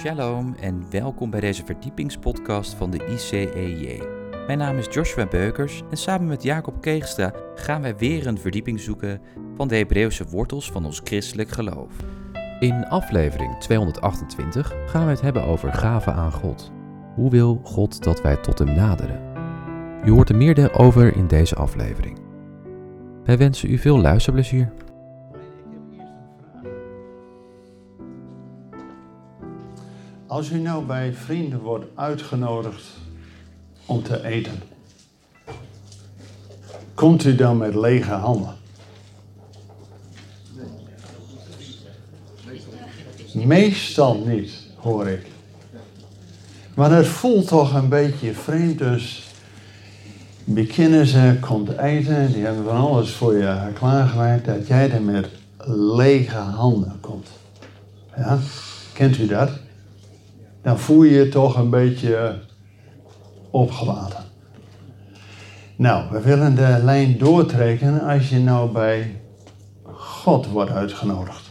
Shalom en welkom bij deze verdiepingspodcast van de ICEJ. Mijn naam is Joshua Beukers en samen met Jacob Keegstra gaan wij weer een verdieping zoeken van de Hebreeuwse wortels van ons christelijk geloof. In aflevering 228 gaan we het hebben over gaven aan God. Hoe wil God dat wij tot Hem naderen? U hoort er meer over in deze aflevering. Wij wensen u veel luisterplezier. Als u nou bij vrienden wordt uitgenodigd om te eten, komt u dan met lege handen? Meestal niet, hoor ik. Maar het voelt toch een beetje vreemd, dus beginnen ze, komt eten, die hebben van alles voor je klaargemaakt, dat jij er met lege handen komt. Ja, kent u dat? Dan voel je je toch een beetje opgelaten. Nou, we willen de lijn doortrekken als je nou bij God wordt uitgenodigd.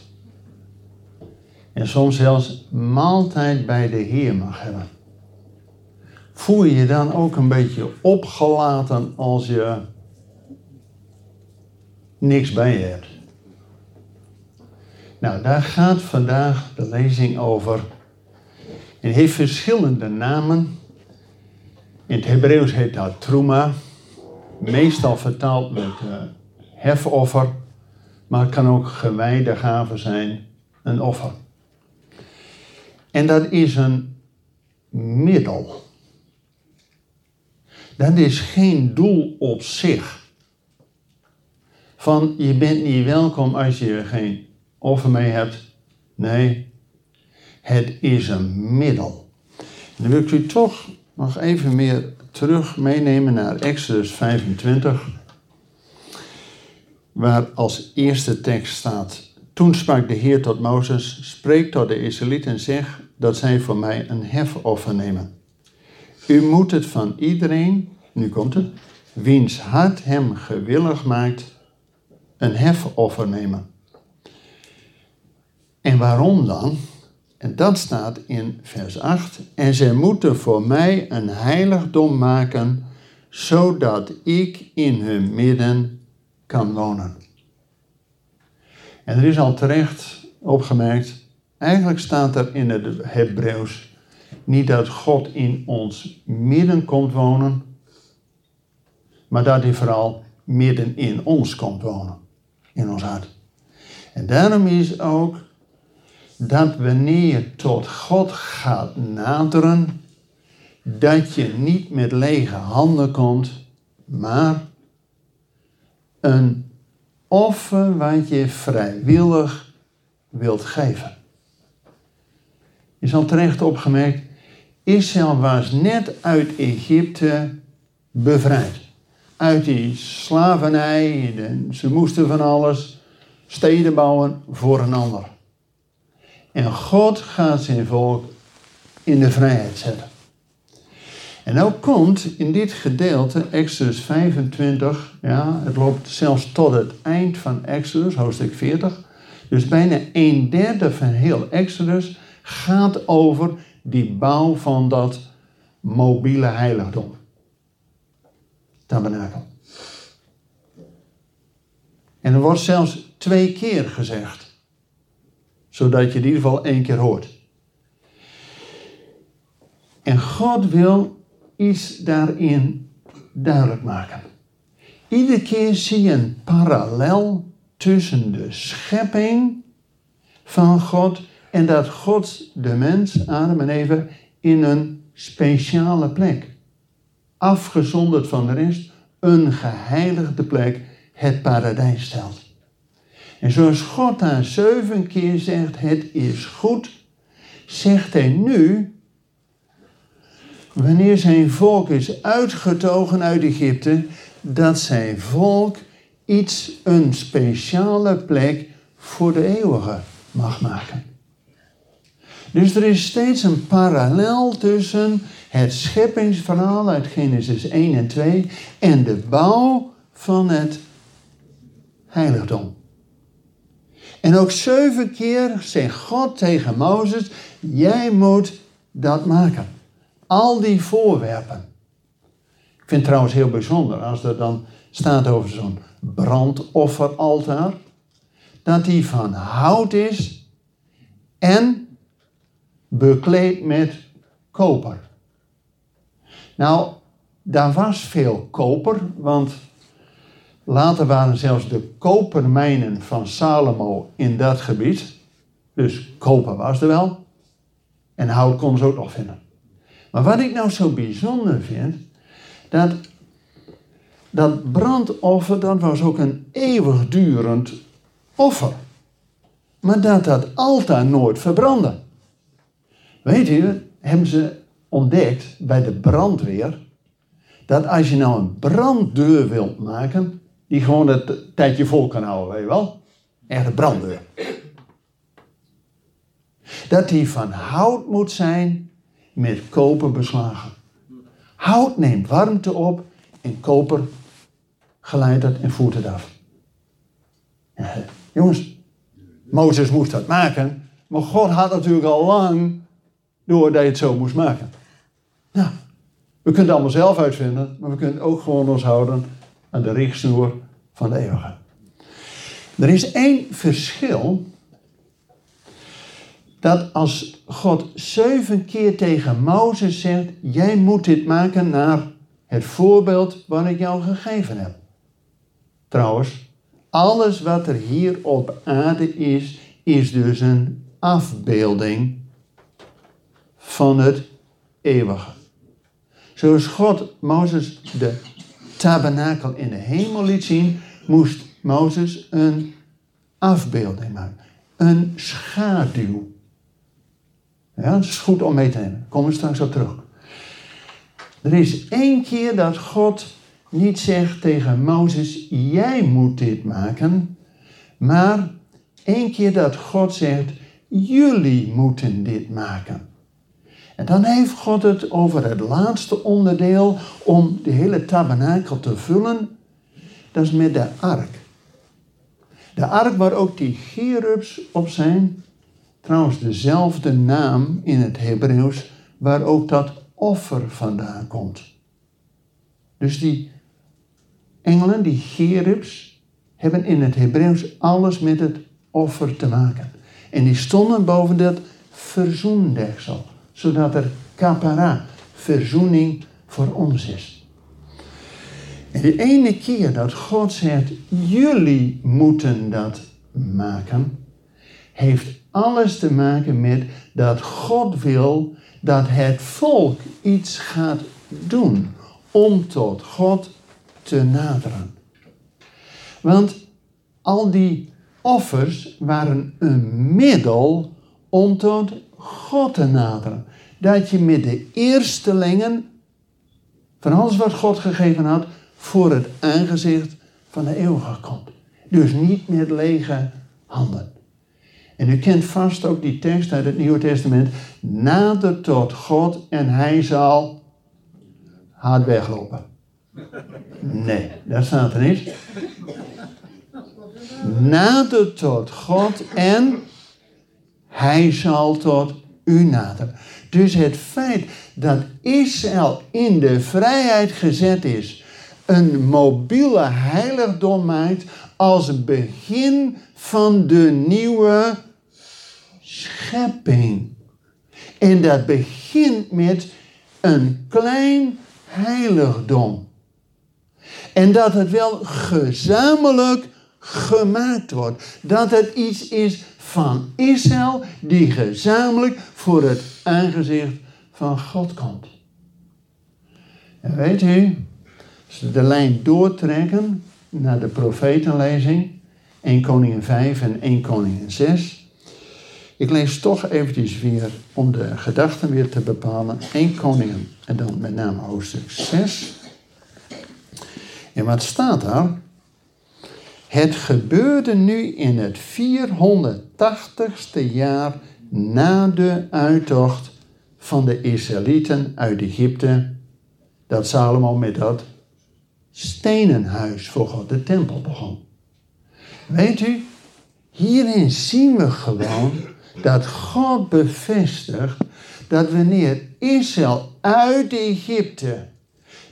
En soms zelfs maaltijd bij de Heer mag hebben. Voel je je dan ook een beetje opgelaten als je niks bij je hebt? Nou, daar gaat vandaag de lezing over het heeft verschillende namen. In het Hebreeuws heet dat truma. Meestal vertaald met uh, hefoffer. Maar het kan ook gewijde gave zijn, een offer. En dat is een middel. Dat is geen doel op zich. Van je bent niet welkom als je geen offer mee hebt. Nee, het is een middel. Dan wil ik u toch nog even meer terug meenemen naar Exodus 25. Waar als eerste tekst staat: Toen sprak de Heer tot Mozes: Spreek tot de Israëlieten en zeg dat zij voor mij een hefoffer nemen. U moet het van iedereen, nu komt het, wiens hart hem gewillig maakt, een hefoffer nemen. En waarom dan? En dat staat in vers 8. En zij moeten voor mij een heiligdom maken, zodat ik in hun midden kan wonen. En er is al terecht opgemerkt, eigenlijk staat er in het Hebreeuws niet dat God in ons midden komt wonen, maar dat hij vooral midden in ons komt wonen, in ons hart. En daarom is ook dat wanneer je tot God gaat naderen, dat je niet met lege handen komt, maar een offer wat je vrijwillig wilt geven. Is al terecht opgemerkt, Israël was net uit Egypte bevrijd. Uit die slavernij, ze moesten van alles, steden bouwen voor een ander. En God gaat zijn volk in de vrijheid zetten. En nou komt in dit gedeelte, Exodus 25, ja, het loopt zelfs tot het eind van Exodus, hoofdstuk 40. Dus bijna een derde van heel Exodus gaat over die bouw van dat mobiele heiligdom. Tabernakel. En er wordt zelfs twee keer gezegd zodat je in ieder geval één keer hoort. En God wil iets daarin duidelijk maken. Iedere keer zie je een parallel tussen de schepping van God en dat God de mens, Adam en Eva, in een speciale plek, afgezonderd van de rest, een geheiligde plek, het paradijs stelt. En zoals God daar zeven keer zegt, het is goed, zegt hij nu, wanneer zijn volk is uitgetogen uit Egypte, dat zijn volk iets, een speciale plek voor de eeuwige mag maken. Dus er is steeds een parallel tussen het scheppingsverhaal uit Genesis 1 en 2 en de bouw van het heiligdom. En ook zeven keer zegt God tegen Mozes: Jij moet dat maken. Al die voorwerpen. Ik vind het trouwens heel bijzonder als er dan staat over zo'n brandofferaltaar. Dat die van hout is en bekleed met koper. Nou, daar was veel koper, want later waren zelfs de kopermijnen van Salomo in dat gebied. Dus koper was er wel. En hout kon ze ook nog vinden. Maar wat ik nou zo bijzonder vind, dat dat brandoffer, dat was ook een eeuwigdurend offer. Maar dat dat altaar nooit verbrandde. Weet je, hebben ze ontdekt bij de brandweer, dat als je nou een branddeur wilt maken, die gewoon het tijdje vol kan houden, weet je wel? Echt een branddeur. Dat die van hout moet zijn met koper beslagen. Hout neemt warmte op en koper geleidt het en voert het af. Jongens, Mozes moest dat maken, maar God had natuurlijk al lang door dat je het zo moest maken. Nou, we kunnen het allemaal zelf uitvinden, maar we kunnen ook gewoon ons houden aan de richtsnoer van de eeuwige. Er is één verschil. Dat als God zeven keer tegen Mozes zegt: Jij moet dit maken naar het voorbeeld wat ik jou gegeven heb. Trouwens, alles wat er hier op aarde is, is dus een afbeelding van het eeuwige. Zoals God Mozes de tabernakel in de hemel liet zien, moest Mozes een afbeelding maken. Een schaduw. Ja, dat is goed om mee te nemen. Komen we straks op terug. Er is één keer dat God niet zegt tegen Mozes: Jij moet dit maken. Maar één keer dat God zegt: Jullie moeten dit maken. En dan heeft God het over het laatste onderdeel om de hele tabernakel te vullen. Dat is met de ark. De ark waar ook die cherubs op zijn. Trouwens dezelfde naam in het Hebreeuws waar ook dat offer vandaan komt. Dus die engelen, die cherubs, hebben in het Hebreeuws alles met het offer te maken. En die stonden boven dat verzoendeksel zodat er kapara, verzoening voor ons is. En de ene keer dat God zegt, jullie moeten dat maken, heeft alles te maken met dat God wil dat het volk iets gaat doen om tot God te naderen. Want al die offers waren een middel om tot God te naderen. Dat je met de eerstelingen van alles wat God gegeven had, voor het aangezicht van de eeuwige komt. Dus niet met lege handen. En u kent vast ook die tekst uit het Nieuwe Testament. Nader tot God en hij zal hard weglopen. Nee, dat staat er niet. Nader tot God en hij zal tot u naderen. Dus het feit dat Israël in de vrijheid gezet is, een mobiele heiligdom maakt als begin van de nieuwe schepping. En dat begint met een klein heiligdom. En dat het wel gezamenlijk gemaakt wordt. Dat het iets is van Israël die gezamenlijk voor het aangezicht van God komt. En weet u, als we de lijn doortrekken naar de profetenlezing, 1 Koningin 5 en 1 Koningin 6. Ik lees toch eventjes weer om de gedachten weer te bepalen. 1 Koningin en dan met name hoofdstuk 6. En wat staat daar? Het gebeurde nu in het 480ste jaar na de uittocht van de Israëlieten uit Egypte, dat Salomo met dat stenen huis voor God, de tempel, begon. Weet u, hierin zien we gewoon dat God bevestigt dat wanneer Israël uit Egypte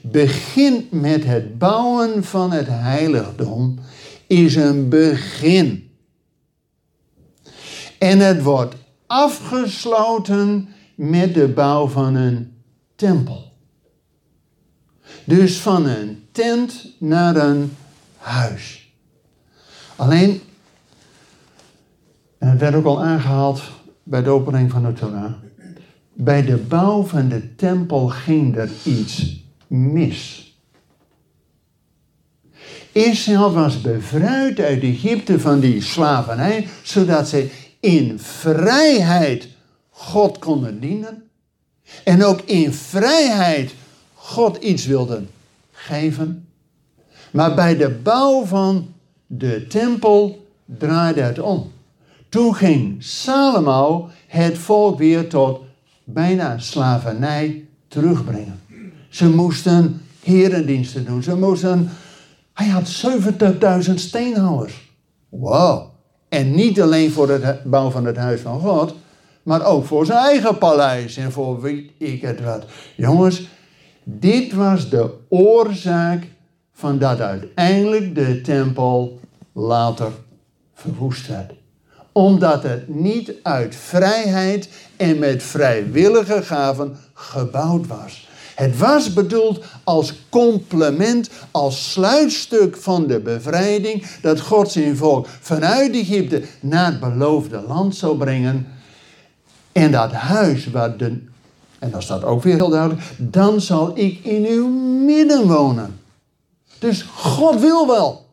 begint met het bouwen van het heiligdom, is een begin. En het wordt afgesloten met de bouw van een tempel. Dus van een tent naar een huis. Alleen, en het werd ook al aangehaald bij de opening van de Torah. Bij de bouw van de tempel ging er iets mis. Israël was bevrijd uit Egypte van die slavernij, zodat ze in vrijheid God konden dienen. En ook in vrijheid God iets wilden geven. Maar bij de bouw van de tempel draaide het om. Toen ging Salomo het volk weer tot bijna slavernij terugbrengen. Ze moesten herendiensten doen. Ze moesten. Hij had 70.000 steenhouwers. Wow. En niet alleen voor het bouw van het huis van God, maar ook voor zijn eigen paleis en voor wie ik het wat. Jongens, dit was de oorzaak van dat uiteindelijk de tempel later verwoest werd. Omdat het niet uit vrijheid en met vrijwillige gaven gebouwd was. Het was bedoeld als complement, als sluitstuk van de bevrijding dat God zijn volk vanuit Egypte naar het beloofde land zou brengen. En dat huis waar de, en dat staat ook weer heel duidelijk, dan zal ik in uw midden wonen. Dus God wil wel.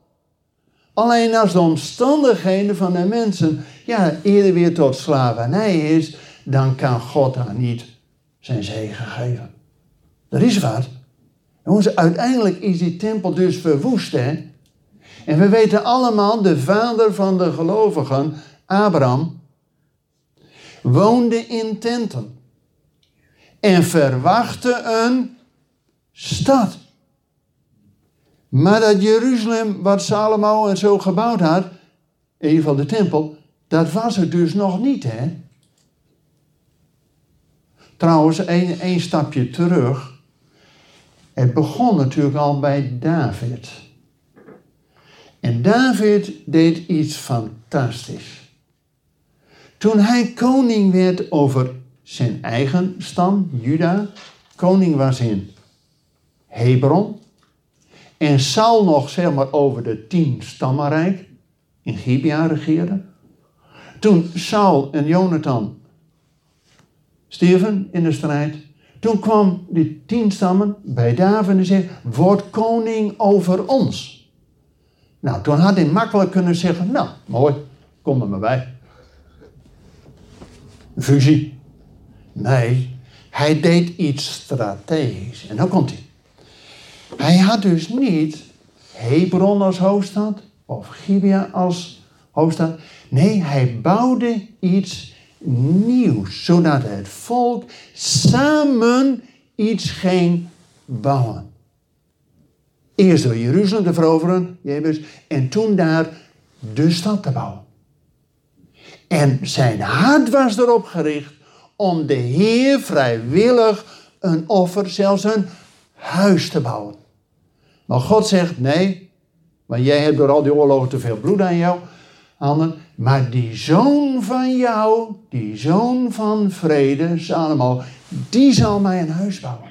Alleen als de omstandigheden van de mensen ja, eerder weer tot slavernij is, dan kan God daar niet zijn zegen geven. Dat is wat. Uiteindelijk is die tempel dus verwoest, hè. En we weten allemaal, de vader van de gelovigen, Abraham, woonde in tenten. En verwachtte een stad. Maar dat Jeruzalem, wat Salomo en zo gebouwd had, in geval de tempel, dat was het dus nog niet, hè? Trouwens, één stapje terug. Het begon natuurlijk al bij David. En David deed iets fantastisch. Toen hij koning werd over zijn eigen stam, Juda, koning was in Hebron. En Saul nog zeg maar over de tien stammenrijk in Gibea regeerde. Toen Saul en Jonathan stierven in de strijd, toen kwam die tien stammen bij David en zei, word koning over ons. Nou, toen had hij makkelijk kunnen zeggen, nou, mooi, kom er maar bij. Fusie. Nee, hij deed iets strategisch. En dan komt hij. Hij had dus niet Hebron als hoofdstad of Gibea als hoofdstad. Nee, hij bouwde iets nieuws, zodat het volk samen iets ging bouwen. Eerst door Jeruzalem te veroveren, Jebus, en toen daar de stad te bouwen. En zijn hart was erop gericht om de Heer vrijwillig een offer, zelfs een huis te bouwen. Maar God zegt nee, want jij hebt door al die oorlogen te veel bloed aan jou handen. Maar die zoon van jou, die zoon van vrede, Salomo, die zal mij een huis bouwen.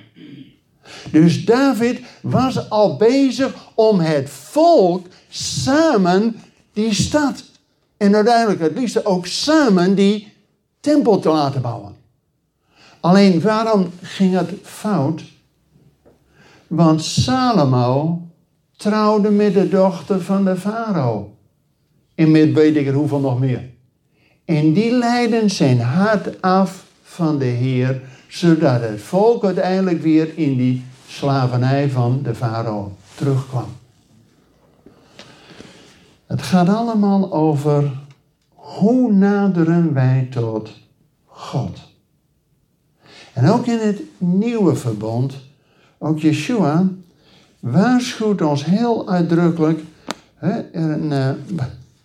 Dus David was al bezig om het volk samen die stad en uiteindelijk het liefst ook samen die tempel te laten bouwen. Alleen waarom ging het fout? Want Salomo trouwde met de dochter van de farao. En met weet ik er hoeveel nog meer. En die leidden zijn hart af van de Heer, zodat het volk uiteindelijk weer in die slavernij van de farao terugkwam. Het gaat allemaal over hoe naderen wij tot God. En ook in het nieuwe verbond, ook Yeshua waarschuwt ons heel uitdrukkelijk. Hè, en,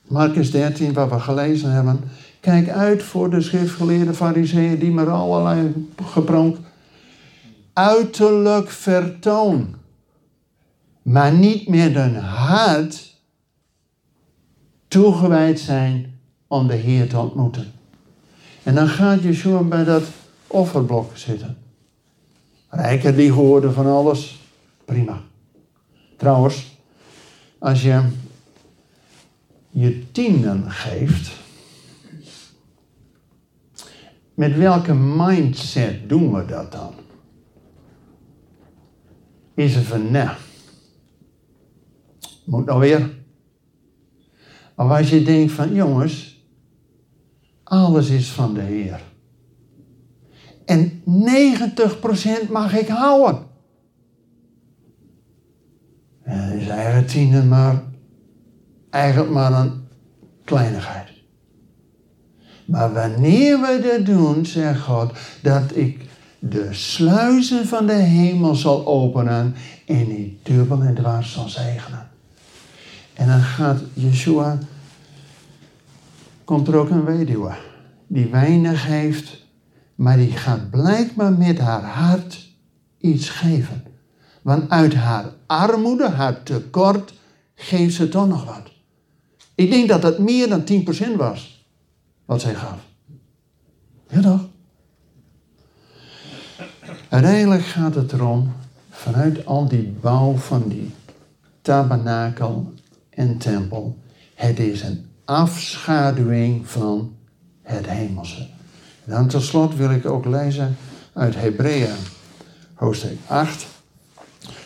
Marcus 13, wat we gelezen hebben. Kijk uit voor de schriftgeleerde fariseeën die maar allerlei gepronk. Uiterlijk vertoon. Maar niet met een hart toegewijd zijn om de Heer te ontmoeten. En dan gaat Yeshua bij dat offerblok zitten. Rijker die hoorde van alles. Prima. Trouwens, als je je tienden geeft, met welke mindset doen we dat dan? Is het van, nou, moet nou weer. Maar als je denkt van, jongens, alles is van de Heer. En 90% mag ik houden. En dat is eigen tienen maar, eigenlijk maar een kleinigheid. Maar wanneer we dat doen, zegt God, dat ik de sluizen van de hemel zal openen en die dubbel en dwars zal zegenen. En dan gaat Yeshua, komt er ook een weduwe, die weinig heeft, maar die gaat blijkbaar met haar hart iets geven. Want uit haar armoede, haar tekort, geeft ze toch nog wat. Ik denk dat dat meer dan 10% was, wat zij gaf. Ja toch? Uiteindelijk gaat het erom, vanuit al die bouw van die tabernakel en tempel, het is een afschaduwing van het hemelse. En dan tot slot wil ik ook lezen uit Hebreeën, hoofdstuk 8.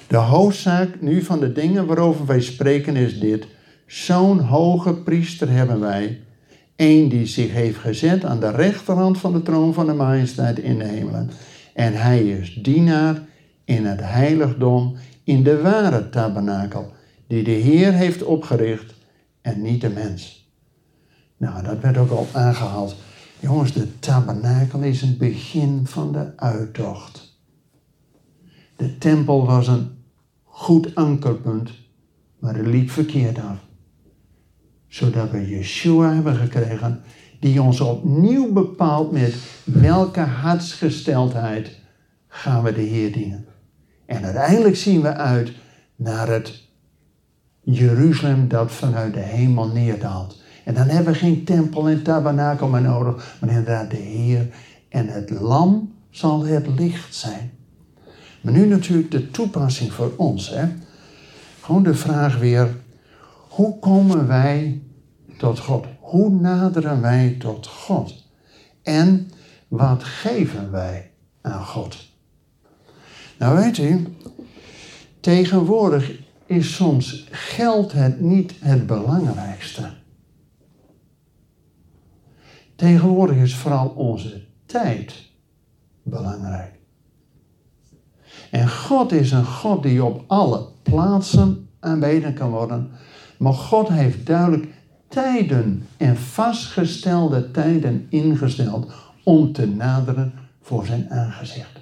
De hoofdzaak nu van de dingen waarover wij spreken is dit. Zo'n hoge priester hebben wij. Eén die zich heeft gezet aan de rechterhand van de troon van de majesteit in de hemelen. En hij is dienaar in het heiligdom in de ware tabernakel, die de Heer heeft opgericht en niet de mens. Nou, dat werd ook al aangehaald. Jongens, de tabernakel is het begin van de uittocht. De tempel was een goed ankerpunt, maar het liep verkeerd af. Zodat we Yeshua hebben gekregen, die ons opnieuw bepaalt met welke hartsgesteldheid gaan we de Heer dienen. En uiteindelijk zien we uit naar het Jeruzalem dat vanuit de hemel neerdaalt. En dan hebben we geen tempel en tabernakel meer nodig, maar inderdaad de Heer en het lam zal het licht zijn. Maar nu natuurlijk de toepassing voor ons. Hè? Gewoon de vraag weer, hoe komen wij tot God? Hoe naderen wij tot God? En wat geven wij aan God? Nou weet u, tegenwoordig is soms geld het niet het belangrijkste. Tegenwoordig is vooral onze tijd belangrijk. En God is een God die op alle plaatsen aanbeden kan worden. Maar God heeft duidelijk tijden en vastgestelde tijden ingesteld om te naderen voor zijn aangezicht.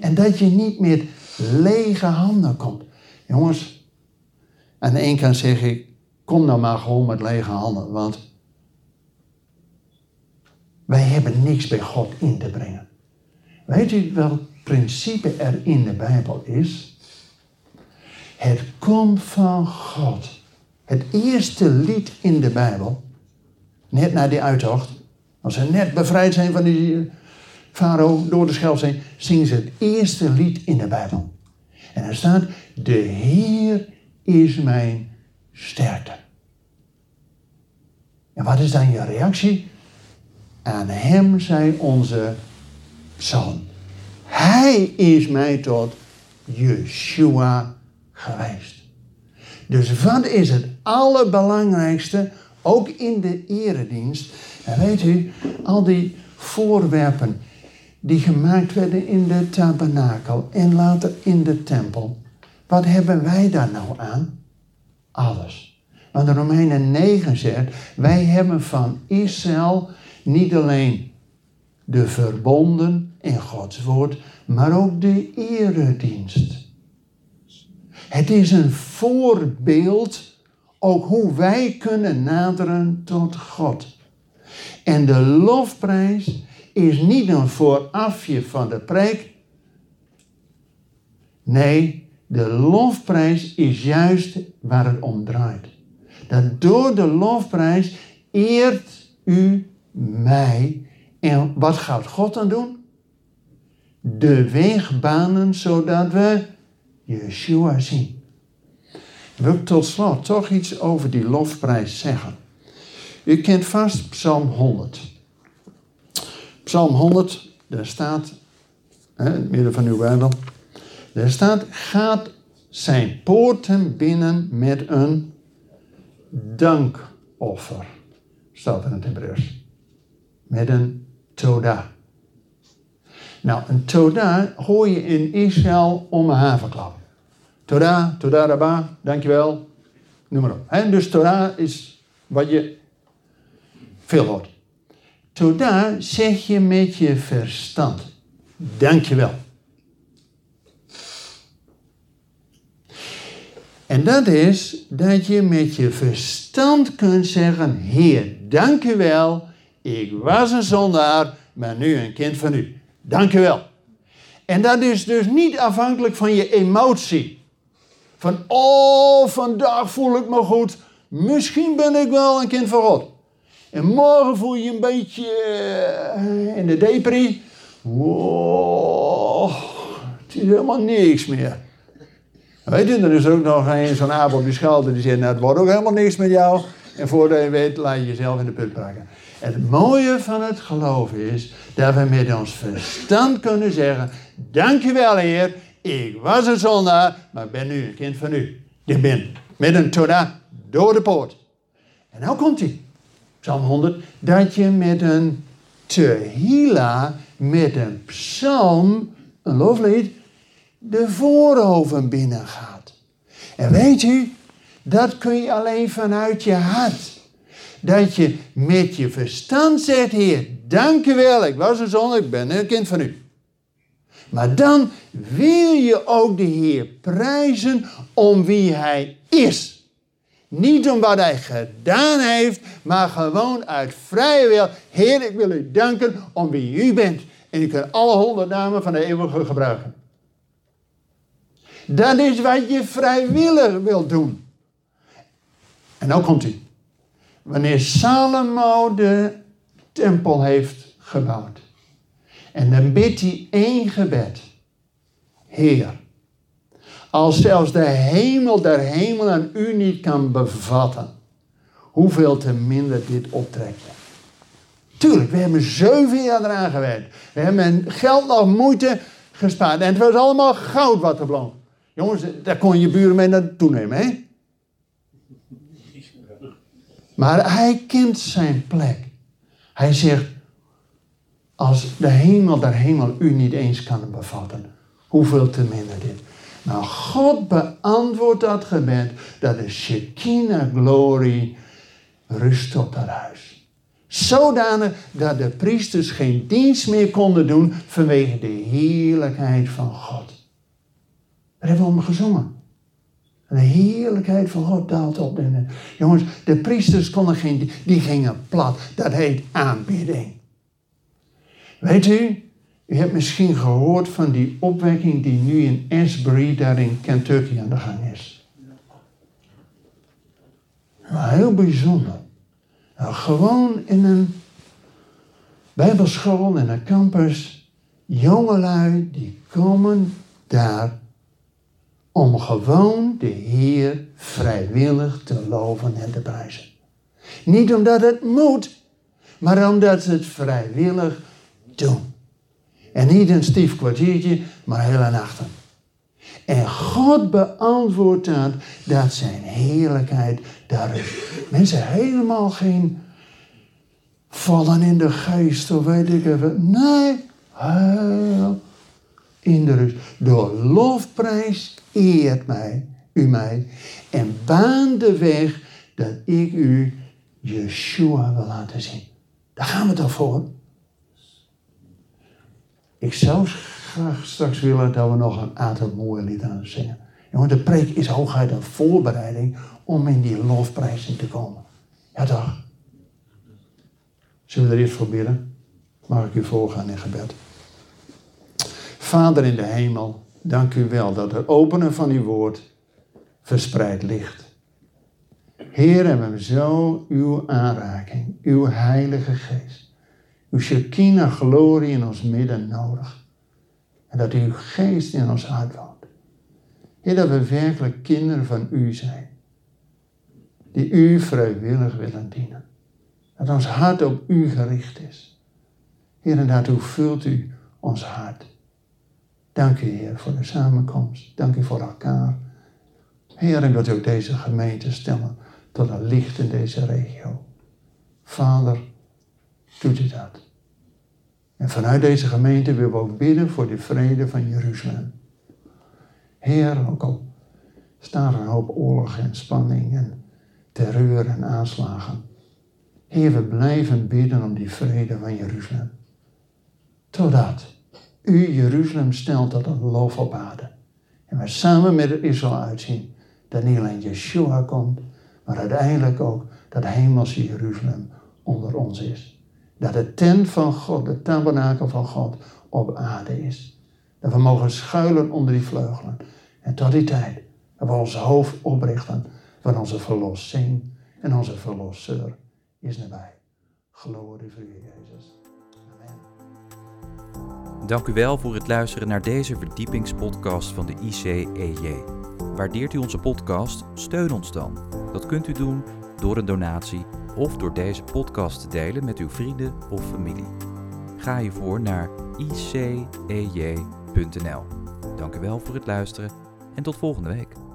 En dat je niet met lege handen komt. Jongens, aan de ene kant zeg ik, kom nou maar gewoon met lege handen, want wij hebben niks bij God in te brengen. Weet u welk principe er in de Bijbel is? Het komt van God. Het eerste lied in de Bijbel, net na die uittocht, als ze net bevrijd zijn van die farao door de Schelzee, zingen ze het eerste lied in de Bijbel. En er staat, de Heer is mijn sterkte. En wat is dan je reactie? Aan hem zij onze zoon. Hij is mij tot Yeshua Dus wat is het allerbelangrijkste, ook in de eredienst? En weet u, al die voorwerpen die gemaakt werden in de tabernakel en later in de tempel. Wat hebben wij daar nou aan? Alles. Want de Romeinen 9 zegt, wij hebben van Israël niet alleen de verbonden in Gods woord, maar ook de eredienst. Het is een voorbeeld ook hoe wij kunnen naderen tot God. En de lofprijs is niet een voorafje van de preek. Nee, de lofprijs is juist waar het om draait. Dat door de lofprijs eert u mij. En wat gaat God dan doen? De weg banen zodat we Yeshua zien. Wil ik tot slot toch iets over die lofprijs zeggen. U kent vast Psalm 100. Psalm 100, daar staat, in het midden van uw Bijbel, daar staat, gaat zijn poorten binnen met een dankoffer. Staat in het Hebreeuws. Met een toda. Nou, een toda hoor je in Israël om een havenklap. Toda, toda rabba, dankjewel, noem maar op. He, dus toda is wat je veel hoort. Toda zeg je met je verstand. Dankjewel. En dat is dat je met je verstand kunt zeggen: Heer, dank wel. Ik was een zondaar, maar nu een kind van u. Dank u wel. En dat is dus niet afhankelijk van je emotie. Van, oh, vandaag voel ik me goed. Misschien ben ik wel een kind van God. En morgen voel je je een beetje uh, in de depri. Wow, het is helemaal niks meer. Weet je, er is ook nog een zo'n Abel die schalde die zegt, nou het wordt ook helemaal niks met jou. En voordat je weet, laat je jezelf in de put braken. Het mooie van het geloof is dat we met ons verstand kunnen zeggen, dankjewel Heer, ik was een zondaar, maar ben nu een kind van u. Ik ben met een Torah door de poort. En nou komt hij. Psalm 100. Dat je met een tehila, met een psalm, een loflied, de voorhoven binnengaat. En weet u, dat kun je alleen vanuit je hart. Dat je met je verstand zegt, Heer, dank wel, ik was een zonde, ik ben een kind van u. Maar dan wil je ook de Heer prijzen om wie Hij is. Niet om wat Hij gedaan heeft, maar gewoon uit vrije wil. Heer, ik wil u danken om wie u bent. En u kunt alle honderd namen van de eeuwige gebruiken. Dat is wat je vrijwillig wil doen. En nou komt hij. Wanneer Salomo de tempel heeft gebouwd. En dan bidt hij één gebed. Heer, als zelfs de hemel der hemel aan u niet kan bevatten, hoeveel te minder dit optrekt. Tuurlijk, we hebben zeven jaar eraan gewerkt. We hebben geld nog moeite gespaard. En het was allemaal goud wat er. Jongens, daar kon je buren mee naartoe nemen, hè? Maar hij kent zijn plek. Hij zegt, als de hemel der hemel u niet eens kan bevatten, hoeveel te minder dit. Nou, God beantwoordt dat gebed dat de Shekinah glorie rust op dat huis. Zodanig dat de priesters geen dienst meer konden doen vanwege de heerlijkheid van God. Daar hebben we om gezongen. De heerlijkheid van God daalt op. Jongens, de priesters konden geen, die gingen plat. Dat heet aanbidding. Weet u, u hebt misschien gehoord van die opwekking die nu in Asbury, daar in Kentucky, aan de gang is. Maar heel bijzonder. Nou, gewoon in een bijbelschool, in een campus, jongelui die komen daar om gewoon de Heer vrijwillig te loven en te prijzen. Niet omdat het moet, maar omdat ze het vrijwillig doen. En niet een stief kwartiertje, maar hele nachten. En God beantwoordt dat, dat zijn heerlijkheid daar is. Mensen helemaal geen vallen in de geest of weet ik even. Nee, heel in de rust. Door lofprijs eert mij, u mij en baan de weg dat ik u Yeshua wil laten zien. Daar gaan we toch voor. Ik zou graag straks willen dat we nog een aantal mooie lieden aan zingen. Jongen, de preek is hooguit een voorbereiding om in die lofprijzing te komen. Ja toch? Zullen we er eerst voor bidden? Mag ik u voorgaan in gebed? Vader in de hemel, dank u wel dat het openen van uw woord verspreid ligt. Heer, hebben we zo uw aanraking, uw heilige geest, uw Shekinah glorie in ons midden nodig. En dat uw geest in ons hart woont. Heer, dat we werkelijk kinderen van u zijn. Die u vrijwillig willen dienen. Dat ons hart op u gericht is. Heer, en daartoe vult u ons hart. Dank u, Heer, voor de samenkomst. Dank u voor elkaar. Heer, en dat u ook deze gemeente stellen tot een licht in deze regio. Vader, doet u dat. En vanuit deze gemeente willen we ook bidden voor de vrede van Jeruzalem. Heer, ook al staat er een hoop oorlog en spanning en terreur en aanslagen. Heer, we blijven bidden om die vrede van Jeruzalem. Totdat u Jeruzalem stelt tot een lof op aarde. En we samen met Israël uitzien dat niet alleen Yeshua komt, maar uiteindelijk ook dat hemelse Jeruzalem onder ons is. Dat de tent van God, de tabernakel van God, op aarde is. Dat we mogen schuilen onder die vleugelen. En tot die tijd dat we ons hoofd oprichten van onze verlossing en onze verlosser is nabij. Glorie voor u, Jezus. Amen. Dank u wel voor het luisteren naar deze verdiepingspodcast van de ICEJ. Waardeert u onze podcast? Steun ons dan. Dat kunt u doen door een donatie of door deze podcast te delen met uw vrienden of familie. Ga hiervoor naar icej.nl. Dank u wel voor het luisteren en tot volgende week.